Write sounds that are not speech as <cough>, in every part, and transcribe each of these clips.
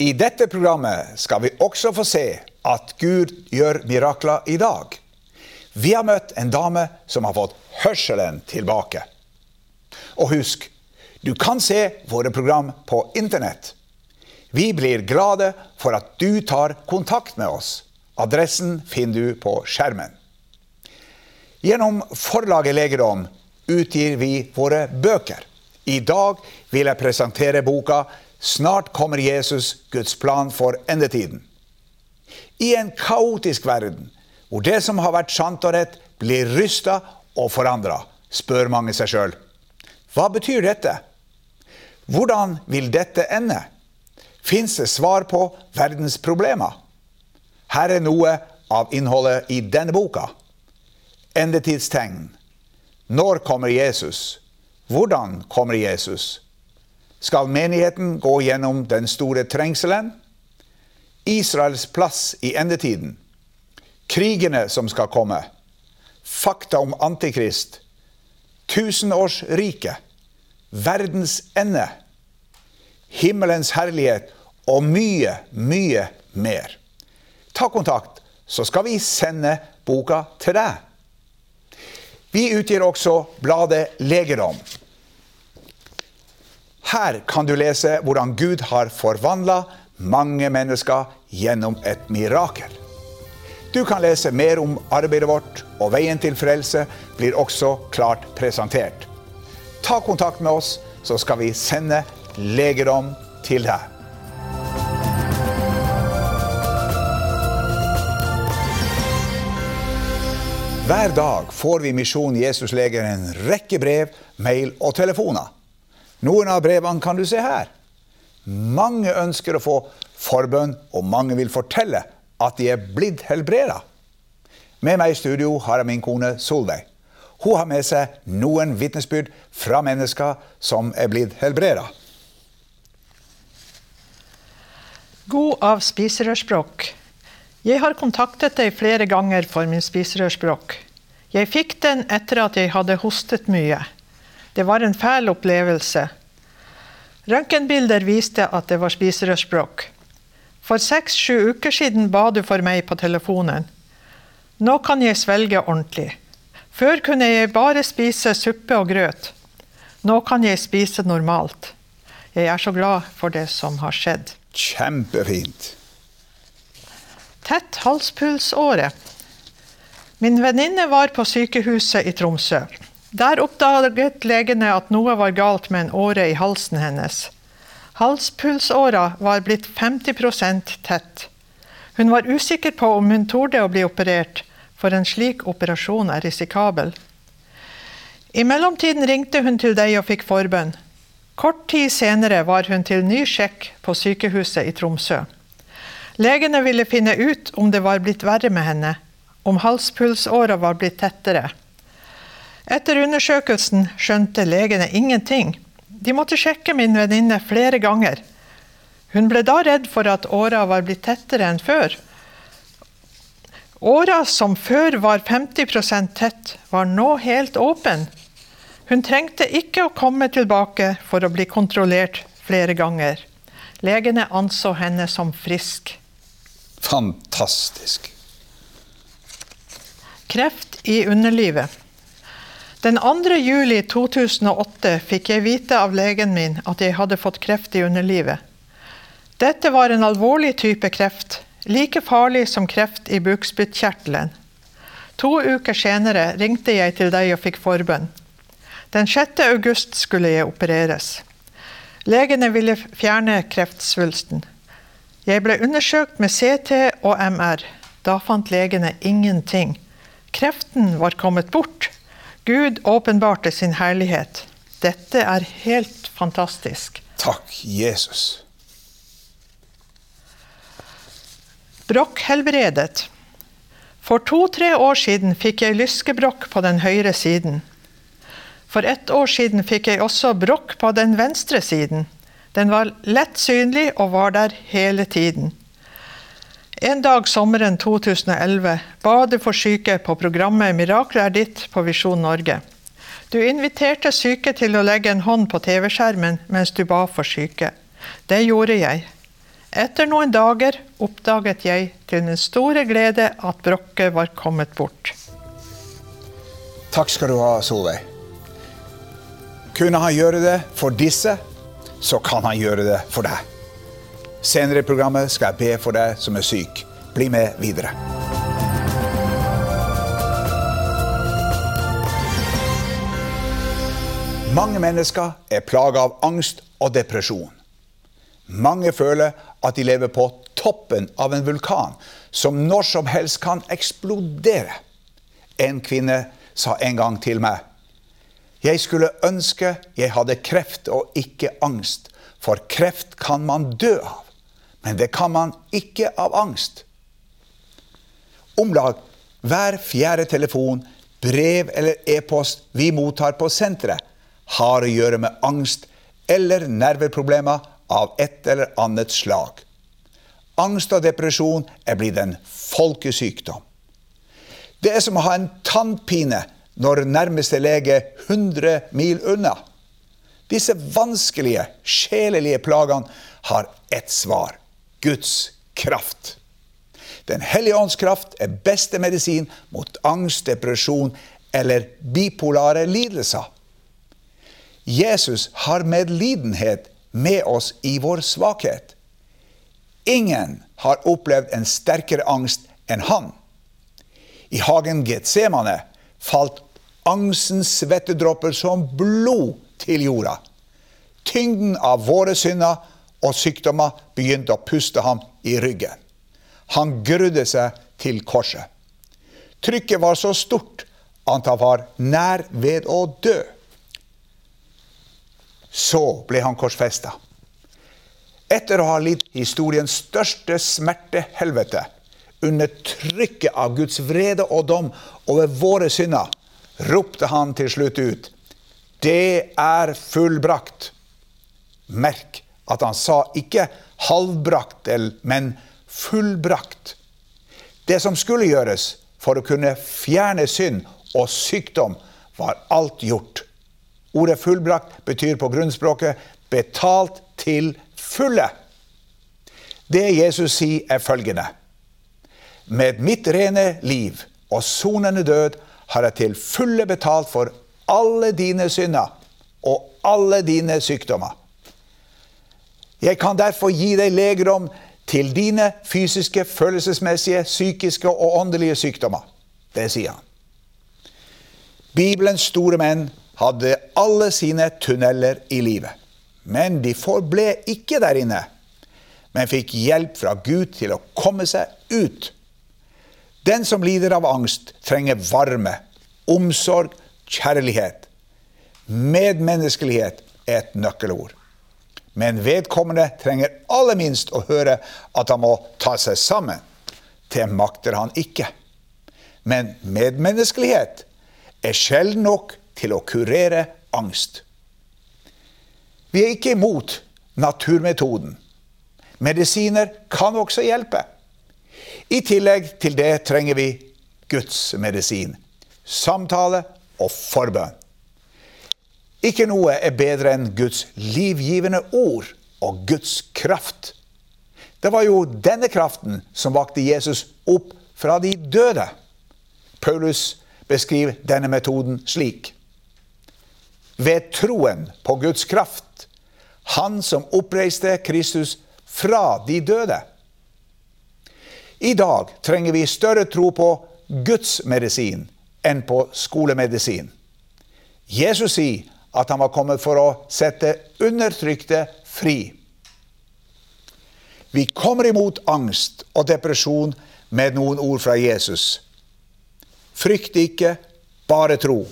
I dette programmet skal vi også få se at Gud gjør mirakler i dag. Vi har møtt en dame som har fått hørselen tilbake. Og husk, du kan se våre program på internett. Vi blir glade for at du tar kontakt med oss. Adressen finner du på skjermen. Gjennom forlaget Legedom utgir vi våre bøker. I dag vil jeg presentere boka Snart kommer Jesus, Guds plan for endetiden. I en kaotisk verden, hvor det som har vært sant og rett, blir rysta og forandra, spør mange seg sjøl. Hva betyr dette? Hvordan vil dette ende? Fins det svar på verdens problemer? Her er noe av innholdet i denne boka. Endetidstegn. Når kommer Jesus? Hvordan kommer Jesus? Skal menigheten gå gjennom den store trengselen. Israels plass i endetiden. Krigene som skal komme. Fakta om Antikrist. Tusenårsriket. Verdens ende. Himmelens herlighet og mye, mye mer. Ta kontakt, så skal vi sende boka til deg. Vi utgir også bladet Legedom. Her kan du lese hvordan Gud har forvandla mange mennesker gjennom et mirakel. Du kan lese mer om arbeidet vårt, og veien til frelse blir også klart presentert. Ta kontakt med oss, så skal vi sende legedom til deg. Hver dag får vi Misjon Jesusleger en rekke brev, mail og telefoner. Noen av brevene kan du se her. Mange ønsker å få forbønn, og mange vil fortelle at de er blitt helbreda. Med meg i studio har jeg min kone Solveig. Hun har med seg noen vitnesbyrd fra mennesker som er blitt helbreda. God av spiserørspråk. Jeg har kontaktet deg flere ganger for min spiserørspråk. Jeg fikk den etter at jeg hadde hostet mye. Det var en fæl opplevelse. Røntgenbilder viste at det var spiserørsbråk. For seks-sju uker siden ba du for meg på telefonen. Nå kan jeg svelge ordentlig. Før kunne jeg bare spise suppe og grøt. Nå kan jeg spise normalt. Jeg er så glad for det som har skjedd. Kjempefint. Tett halspulsåre. Min venninne var på sykehuset i Tromsø. Der oppdaget legene at noe var galt med en åre i halsen hennes. Halspulsåra var blitt 50% tett. Hun var usikker på om hun torde å bli operert, for en slik operasjon er risikabel. I mellomtiden ringte hun til deg og fikk forbønn. Kort tid senere var hun til ny sjekk på sykehuset i Tromsø. Legene ville finne ut om det var blitt verre med henne, om halspulsåra var blitt tettere. Etter undersøkelsen skjønte legene ingenting. De måtte sjekke min venninne flere ganger. Hun ble da redd for at åra var blitt tettere enn før. Åra som før var 50% tett, var nå helt åpen. Hun trengte ikke å komme tilbake for å bli kontrollert flere ganger. Legene anså henne som frisk. Fantastisk. Kreft i underlivet. Den 2. juli 2008 fikk jeg vite av legen min at jeg hadde fått kreft i underlivet. Dette var en alvorlig type kreft. like farlig som kreft i bukspyttkjertelen. To uker senere ringte jeg til deg og fikk forbønn. Den 6. august skulle jeg opereres. Legene ville fjerne kreftsvulsten. Jeg ble undersøkt med CT og MR. Da fant legene ingenting. Kreften var kommet bort. Gud åpenbarte sin herlighet. Dette er helt fantastisk. Takk, Jesus. Brokk helbredet. For to-tre år siden fikk jeg lyskebrokk på den høyre siden. For ett år siden fikk jeg også brokk på den venstre siden. Den var lett synlig og var der hele tiden. En dag sommeren 2011 ba du for syke på programmet 'Miraklet er ditt' på Visjon Norge. Du inviterte syke til å legge en hånd på TV-skjermen mens du ba for syke. Det gjorde jeg. Etter noen dager oppdaget jeg til min store glede at brokket var kommet bort. Takk skal du ha, Solveig. Kunne han gjøre det for disse, så kan han gjøre det for deg. Senere i programmet skal jeg be for deg som er syk. Bli med videre. Mange mennesker er plaga av angst og depresjon. Mange føler at de lever på toppen av en vulkan som når som helst kan eksplodere. En kvinne sa en gang til meg jeg skulle ønske jeg hadde kreft og ikke angst, for kreft kan man dø av, men det kan man ikke av angst. Om lag hver fjerde telefon, brev eller e-post vi mottar på senteret, har å gjøre med angst eller nerveproblemer av et eller annet slag. Angst og depresjon er blitt en folkesykdom. Det er som å ha en tannpine når nærmeste lege er 100 mil unna. Disse vanskelige, sjelelige plagene har ett svar Guds kraft. Den hellige ånds kraft er beste medisin mot angst, depresjon eller bipolare lidelser. Jesus har medlidenhet med oss i vår svakhet. Ingen har opplevd en sterkere angst enn han. I hagen Getsemane falt angstens svettedråper som blod til jorda. Tyngden av våre synder og sykdommer begynte å puste ham i ryggen. Han grudde seg til korset. Trykket var så stort at han var nær ved å dø. Så ble han korsfesta. Etter å ha lidd historiens største smertehelvete, under trykket av Guds vrede og dom over våre synder, ropte han til slutt ut Det er fullbrakt. Merk at han sa ikke halvbrakt, men fullbrakt. Det som skulle gjøres for å kunne fjerne synd og sykdom, var alt gjort. Ordet 'fullbrakt' betyr på grunnspråket 'betalt til fulle'. Det Jesus sier, er følgende. Med mitt rene liv og sonende død har jeg til fulle betalt for alle dine synder og alle dine sykdommer. Jeg kan derfor gi deg legedom til dine fysiske, følelsesmessige, psykiske og åndelige sykdommer. Det sier han. Bibelens store menn hadde alle sine tunneler i livet. Men de forble ikke der inne, men fikk hjelp fra Gud til å komme seg ut. Den som lider av angst, trenger varme, omsorg, kjærlighet. Medmenneskelighet er et nøkkelord. Men vedkommende trenger aller minst å høre at han må ta seg sammen. Det makter han ikke. Men medmenneskelighet er sjelden nok til å kurere angst. Vi er ikke imot naturmetoden. Medisiner kan også hjelpe. I tillegg til det trenger vi Guds medisin. Samtale og forbønn. Ikke noe er bedre enn Guds livgivende ord og Guds kraft. Det var jo denne kraften som vakte Jesus opp fra de døde. Paulus beskriver denne metoden slik ved troen på Guds kraft. Han som oppreiste Kristus fra de døde. I dag trenger vi større tro på Guds medisin enn på skolemedisin. Jesus sier at han var kommet for å sette undertrykte fri. Vi kommer imot angst og depresjon med noen ord fra Jesus. Frykt ikke, bare tro.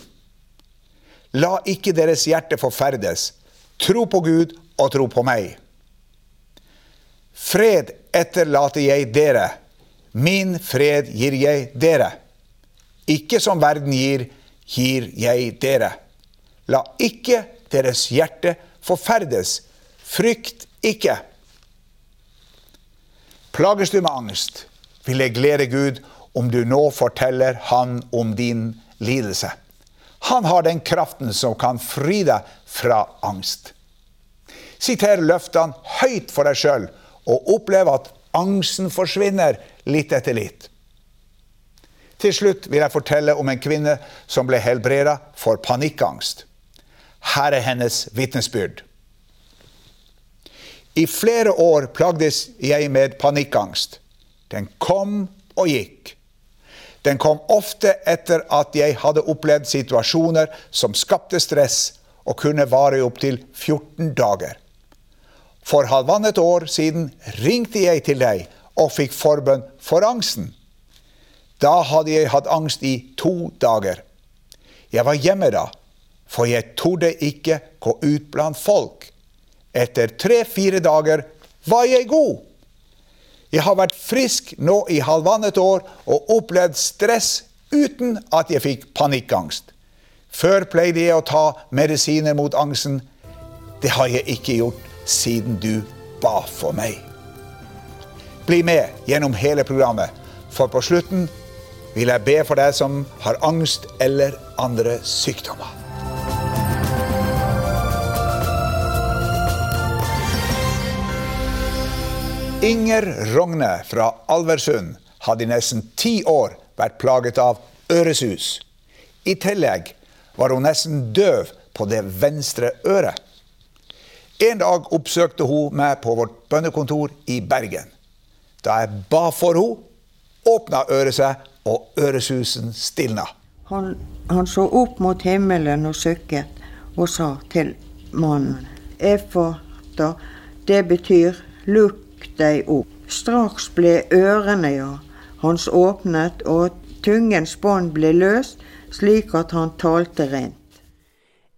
La ikke deres hjerte forferdes. Tro på Gud og tro på meg. Fred etterlater jeg dere. Min fred gir jeg dere. Ikke som verden gir, gir jeg dere. La ikke deres hjerte forferdes. Frykt ikke. Plages du med angst, vil jeg glede Gud om du nå forteller Han om din lidelse. Han har den kraften som kan fri deg fra angst. Siter løftene høyt for deg sjøl, og opplev at angsten forsvinner litt etter litt. Til slutt vil jeg fortelle om en kvinne som ble helbreda for panikkangst. Her er hennes vitnesbyrd. I flere år plagdes jeg med panikkangst. Den kom og gikk. Den kom ofte etter at jeg hadde opplevd situasjoner som skapte stress og kunne vare i opptil 14 dager. For halvannet år siden ringte jeg til deg og fikk forbønn for angsten. Da hadde jeg hatt angst i to dager. Jeg var hjemme da, for jeg torde ikke gå ut blant folk. Etter tre-fire dager var jeg god. Jeg har vært frisk nå i halvannet år og opplevd stress uten at jeg fikk panikkangst. Før pleide jeg å ta medisiner mot angsten. Det har jeg ikke gjort siden du ba for meg. Bli med gjennom hele programmet, for på slutten vil jeg be for deg som har angst eller andre sykdommer. Inger Rogne fra Alversund hadde i nesten ti år vært plaget av øresus. I tillegg var hun nesten døv på det venstre øret. En dag oppsøkte hun meg på vårt bønnekontor i Bergen. Da jeg ba for henne, åpna øret seg, og øresusen stilna. Han, han så opp mot himmelen og sukket og sa til mannen Efata, det betyr lukk deg opp. Straks ble ørene ja, hans åpnet, og tungens bånd ble løst, slik at han talte rent.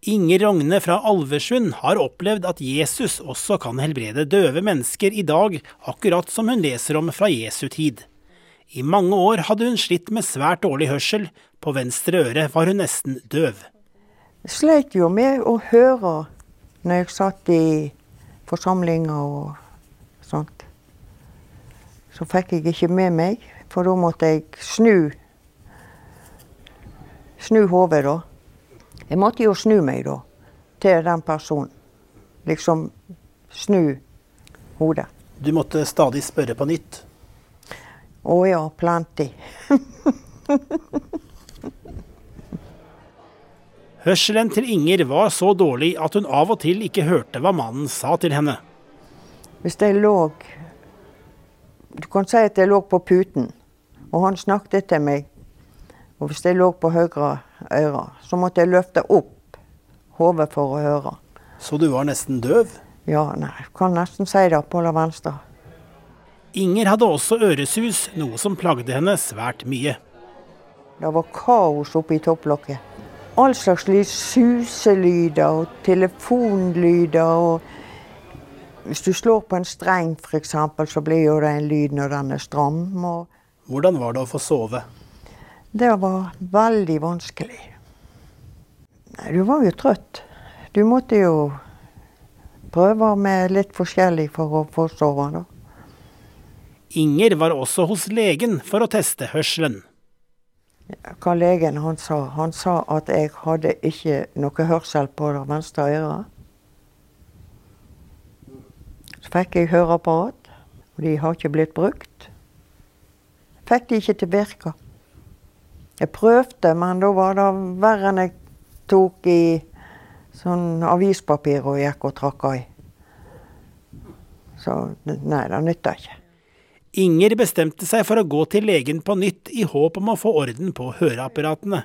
Inger Rogne fra Alversund har opplevd at Jesus også kan helbrede døve mennesker i dag, akkurat som hun leser om fra Jesu tid. I mange år hadde hun slitt med svært dårlig hørsel, på venstre øre var hun nesten døv. Jeg sleit jo med å høre når jeg satt i forsamlinger og. Så fikk jeg ikke med meg, for da måtte jeg snu snu hodet, da. Jeg måtte jo snu meg, da, til den personen. Liksom snu hodet. Du måtte stadig spørre på nytt. Å ja, plenty. <laughs> Hørselen til Inger var så dårlig at hun av og til ikke hørte hva mannen sa til henne. Hvis jeg lå Du kan si at jeg lå på puten, og han snakket til meg. Og hvis jeg lå på høyre øre, så måtte jeg løfte opp hodet for å høre. Så du var nesten døv? Ja, nei, jeg kan nesten si det på det venstre. Inger hadde også øresus, noe som plagde henne svært mye. Det var kaos oppe i topplokket. All slags lyd, suselyder og telefonlyder. og Hvis du slår på en streng f.eks., så blir jo det en lyd når den er stram. Hvordan var det å få sove? Det var veldig vanskelig. Nei, du var jo trøtt. Du måtte jo prøve med litt forskjellig for å få sove. da. Inger var også hos legen for å teste hørselen. Hva legen han sa? Han sa at jeg hadde ikke noe hørsel på det venstre øret. Så fikk jeg høreapparat, og de har ikke blitt brukt. Fikk de ikke til virke. Jeg prøvde, men da var det verre enn jeg tok i sånn avispapir og gikk og trakk i. Så nei, det nytta ikke. Inger bestemte seg for å gå til legen på nytt i håp om å få orden på høreapparatene.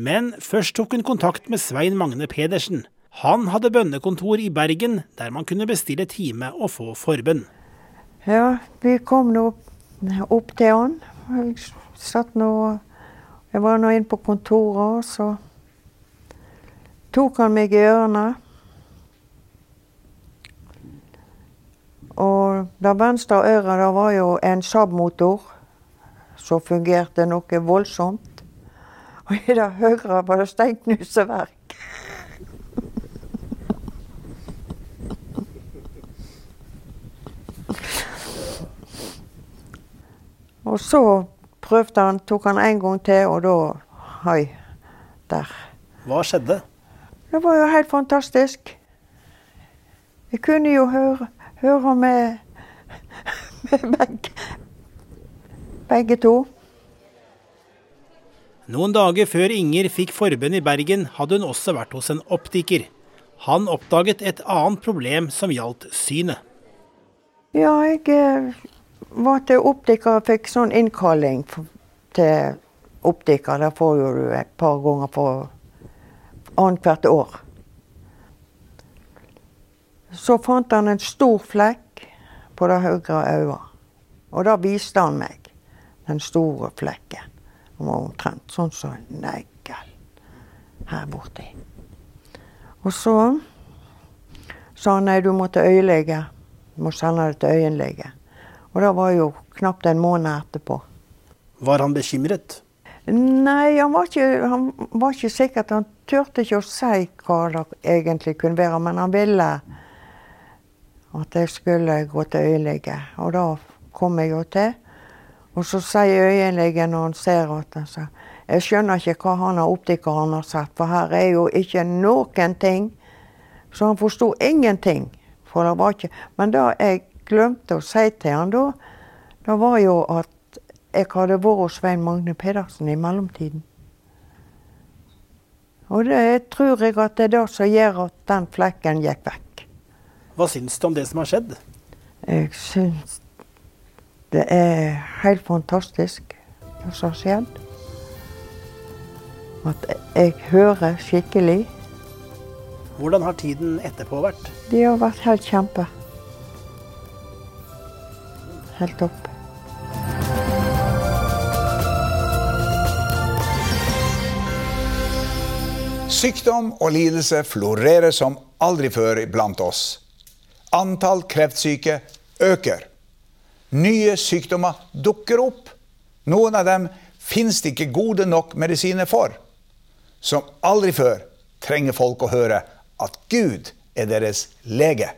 Men først tok hun kontakt med Svein Magne Pedersen. Han hadde bønnekontor i Bergen, der man kunne bestille time og få forbønn. Ja, vi kom nå opp til han. Jeg nå Jeg var nå inne på kontoret, og så tok han meg i ørene. Og det venstre øret det var jo en Saab-motor som fungerte noe voldsomt. Og i det høyre var det steinknuseverk. Og så prøvde han, tok han en gang til, og da Hei, der. Hva skjedde? Det var jo helt fantastisk. Jeg kunne jo høre, høre med, med begge, begge to. Noen dager før Inger fikk forbønn i Bergen, hadde hun også vært hos en optiker. Han oppdaget et annet problem som gjaldt synet. Ja, jeg eh, var til optiker og fikk sånn innkalling til optiker. Det får jo du et par ganger for annethvert år. Så fant han en stor flekk på det høyre øyet. Og da viste han meg den store flekken. Den var omtrent sånn som en negl her borti. Og så sa han nei, du må til øyelege. Du må sende det til øyenlege. Og det var jo knapt en måned etterpå. Var han bekymret? Nei, han var ikke, han var ikke sikker. Han turte ikke å si hva det egentlig kunne være, men han ville at jeg skulle gå til øyelege. Og da kom jeg jo til. Og så sier øyelegen når han ser at han sier, jeg skjønner ikke hva han har optikeren har sett, for her er jo ikke noen ting. Så han forsto ingenting. For det var ikke Men det jeg glemte å si til han da, det var jo at jeg hadde vært hos Svein Magne Pedersen i mellomtiden. Og det tror jeg at det er det som gjør at den flekken gikk vekk. Hva syns du om det som har skjedd? Jeg syns det er helt fantastisk, det som har skjedd. At jeg hører skikkelig. Hvordan har tiden etterpå vært? Det har vært helt kjempe. Helt topp. Sykdom og lidelse florerer som aldri før blant oss. Antall kreftsyke øker. Nye sykdommer dukker opp. Noen av dem finnes det ikke gode nok medisiner for. Som aldri før trenger folk å høre at Gud er deres lege.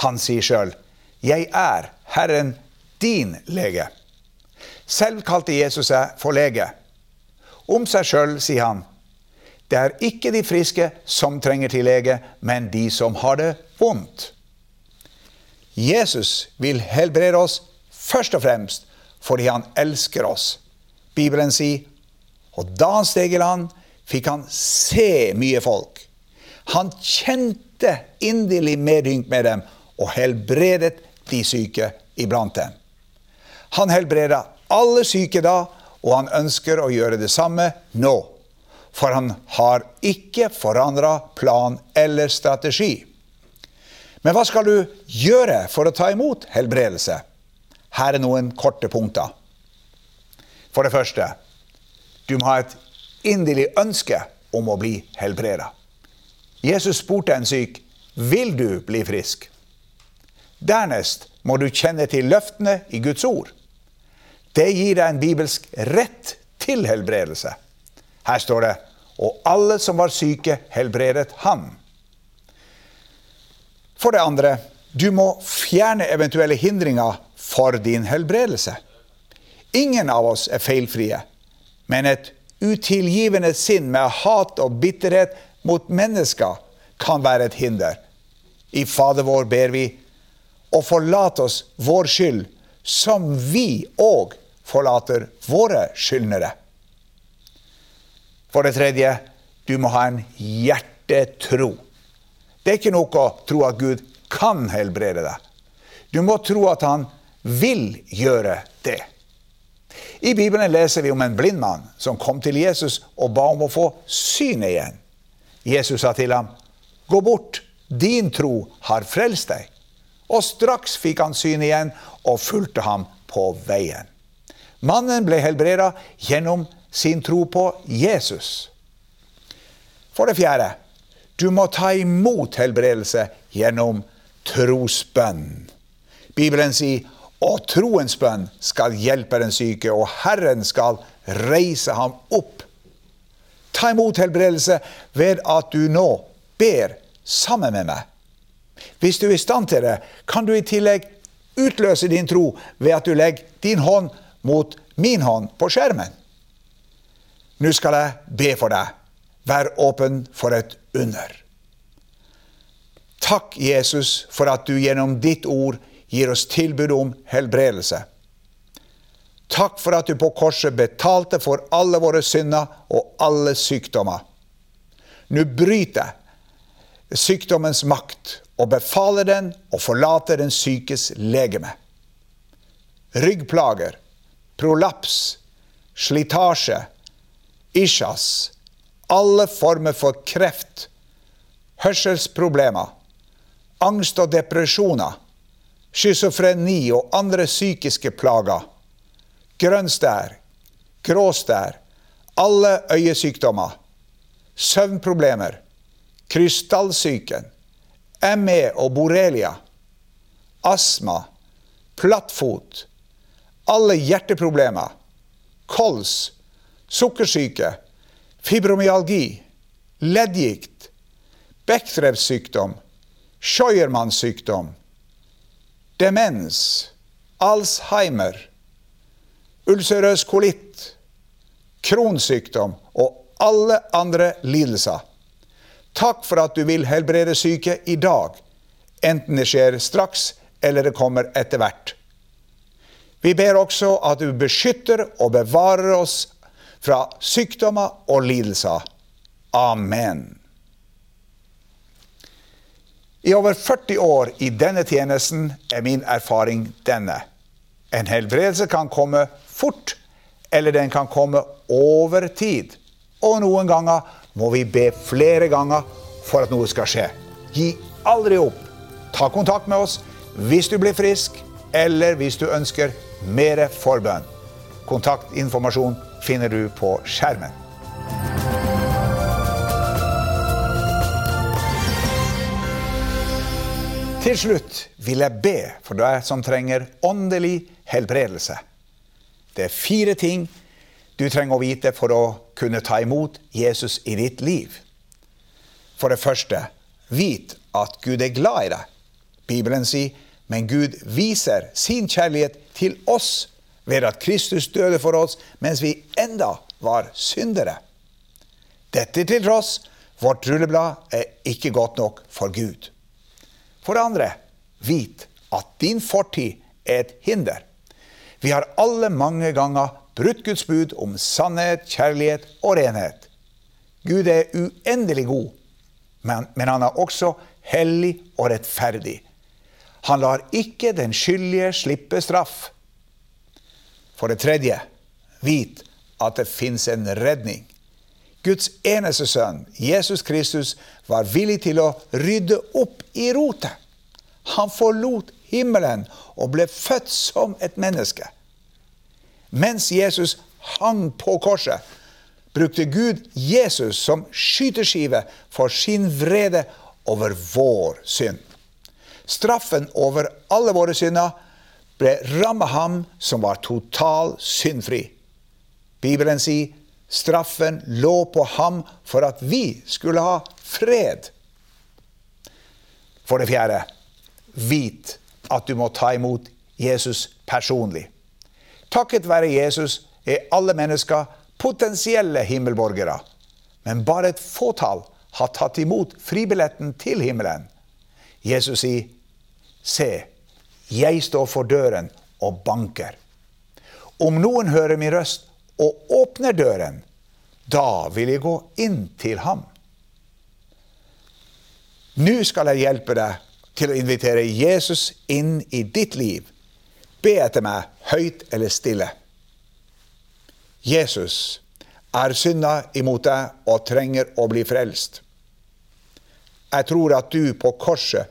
Han sier sjøl, 'Jeg er Herren din lege'. Selv kalte Jesus seg for lege. Om seg sjøl sier han, det er ikke de friske som trenger til lege, men de som har det vondt. Jesus vil helbrede oss først og fremst fordi han elsker oss. Bibelen sier, og da han steg i land, fikk han se mye folk. Han kjente inderlig medynk med dem og helbredet de syke iblant dem. Han helbreda alle syke da, og han ønsker å gjøre det samme nå. For han har ikke forandra plan eller strategi. Men hva skal du gjøre for å ta imot helbredelse? Her er noen korte punkter. For det første, du må ha et inderlig ønske om å bli helbreda. Jesus spurte en syk, vil du bli frisk? Dernest må du kjenne til løftene i Guds ord. Det gir deg en bibelsk rett til helbredelse. Her står det og alle som var syke, helbredet han. For det andre, du må fjerne eventuelle hindringer for din helbredelse. Ingen av oss er feilfrie, men et utilgivende sinn med hat og bitterhet mot mennesker kan være et hinder. I Fader vår ber vi, og forlat oss vår skyld, som vi òg forlater våre skyldnere. For det tredje, du må ha en hjertetro. Det er ikke nok å tro at Gud kan helbrede deg. Du må tro at han vil gjøre det. I Bibelen leser vi om en blind mann som kom til Jesus og ba om å få synet igjen. Jesus sa til ham, 'Gå bort, din tro har frelst deg.' Og straks fikk han syn igjen og fulgte ham på veien. Mannen ble helbreda gjennom sin tro på Jesus. For det fjerde, du må ta imot helbredelse gjennom trosbønn. Bibelen sier og troens bønn skal hjelpe den syke, og Herren skal reise ham opp. Ta imot helbredelse ved at du nå ber sammen med meg. Hvis du er i stand til det, kan du i tillegg utløse din tro ved at du legger din hånd mot min hånd på skjermen. Nå skal jeg be for deg. Vær åpen for et under. Takk, Jesus, for at du gjennom ditt ord gir oss tilbud om helbredelse. Takk for at du på korset betalte for alle våre synder og alle sykdommer. Nå bryter jeg sykdommens makt og befaler den å forlate den sykes legeme. Ryggplager, prolaps, slitasje, isjas, alle former for kreft, hørselsproblemer, angst og depresjoner, schizofreni og andre psykiske plager, grønn stær, grå stær, alle øyesykdommer, søvnproblemer, krystallsyken, ME og borrelia, astma, plattfot, alle hjerteproblemer, kols, sukkersyke, fibromyalgi, leddgikt, Bechdrevs sykdom, Scheuermanns sykdom, demens, Alzheimer, ulcerøs kolitt, kronsykdom. Og alle andre lidelser. Takk for at du vil helbrede syke i dag, enten det skjer straks eller det kommer etter hvert. Vi ber også at du beskytter og bevarer oss fra sykdommer og lidelser. Amen. I over 40 år i denne tjenesten er min erfaring denne. En helbredelse kan komme fort, eller den kan komme over tid. Og noen ganger må vi be flere ganger for at noe skal skje. Gi aldri opp. Ta kontakt med oss hvis du blir frisk, eller hvis du ønsker mer forbønn. Kontaktinformasjon finner du på skjermen. Til slutt vil jeg be for deg som trenger åndelig helbredelse. Det er fire ting du trenger å vite for å kunne ta imot Jesus i ditt liv. For det første, vit at Gud er glad i deg. Bibelen sier, men Gud viser sin kjærlighet til oss ved at Kristus døde for oss mens vi enda var syndere. Dette til tross, vårt rulleblad er ikke godt nok for Gud. For det andre, vit at din fortid er et hinder. Vi har alle mange ganger brutt Guds bud om sannhet, kjærlighet og renhet. Gud er uendelig god, men, men han er også hellig og rettferdig. Han lar ikke den skyldige slippe straff. For det tredje, vit at det fins en redning. Guds eneste sønn, Jesus Kristus, var villig til å rydde opp i rotet. Han forlot himmelen og ble født som et menneske. Mens Jesus hang på korset, brukte Gud Jesus som skyteskive for sin vrede over vår synd. Straffen over alle våre synder ble rammet ham som var total syndfri. Bibelen sier Straffen lå på ham for at vi skulle ha fred. For det fjerde, vit at du må ta imot Jesus personlig. Takket være Jesus er alle mennesker potensielle himmelborgere. Men bare et fåtall har tatt imot fribilletten til himmelen. Jesus sier, Se, jeg står for døren og banker. Om noen hører min røst og åpner døren, da vil jeg gå inn til ham. Nå skal jeg hjelpe deg til å invitere Jesus inn i ditt liv. be etter meg, høyt eller stille. Jesus er synda imot deg og trenger å bli frelst. Jeg tror at du på korset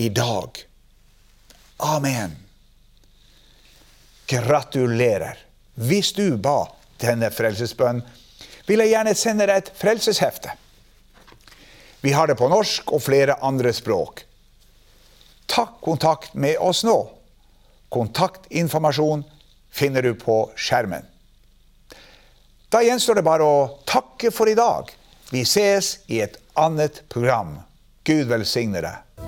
i dag. Amen. Gratulerer. Hvis du ba denne frelsesbønnen, vil jeg gjerne sende deg et frelseshefte. Vi har det på norsk og flere andre språk. Ta kontakt med oss nå. Kontaktinformasjon finner du på skjermen. Da gjenstår det bare å takke for i dag. Vi ses i et annet program. Gud velsigne deg.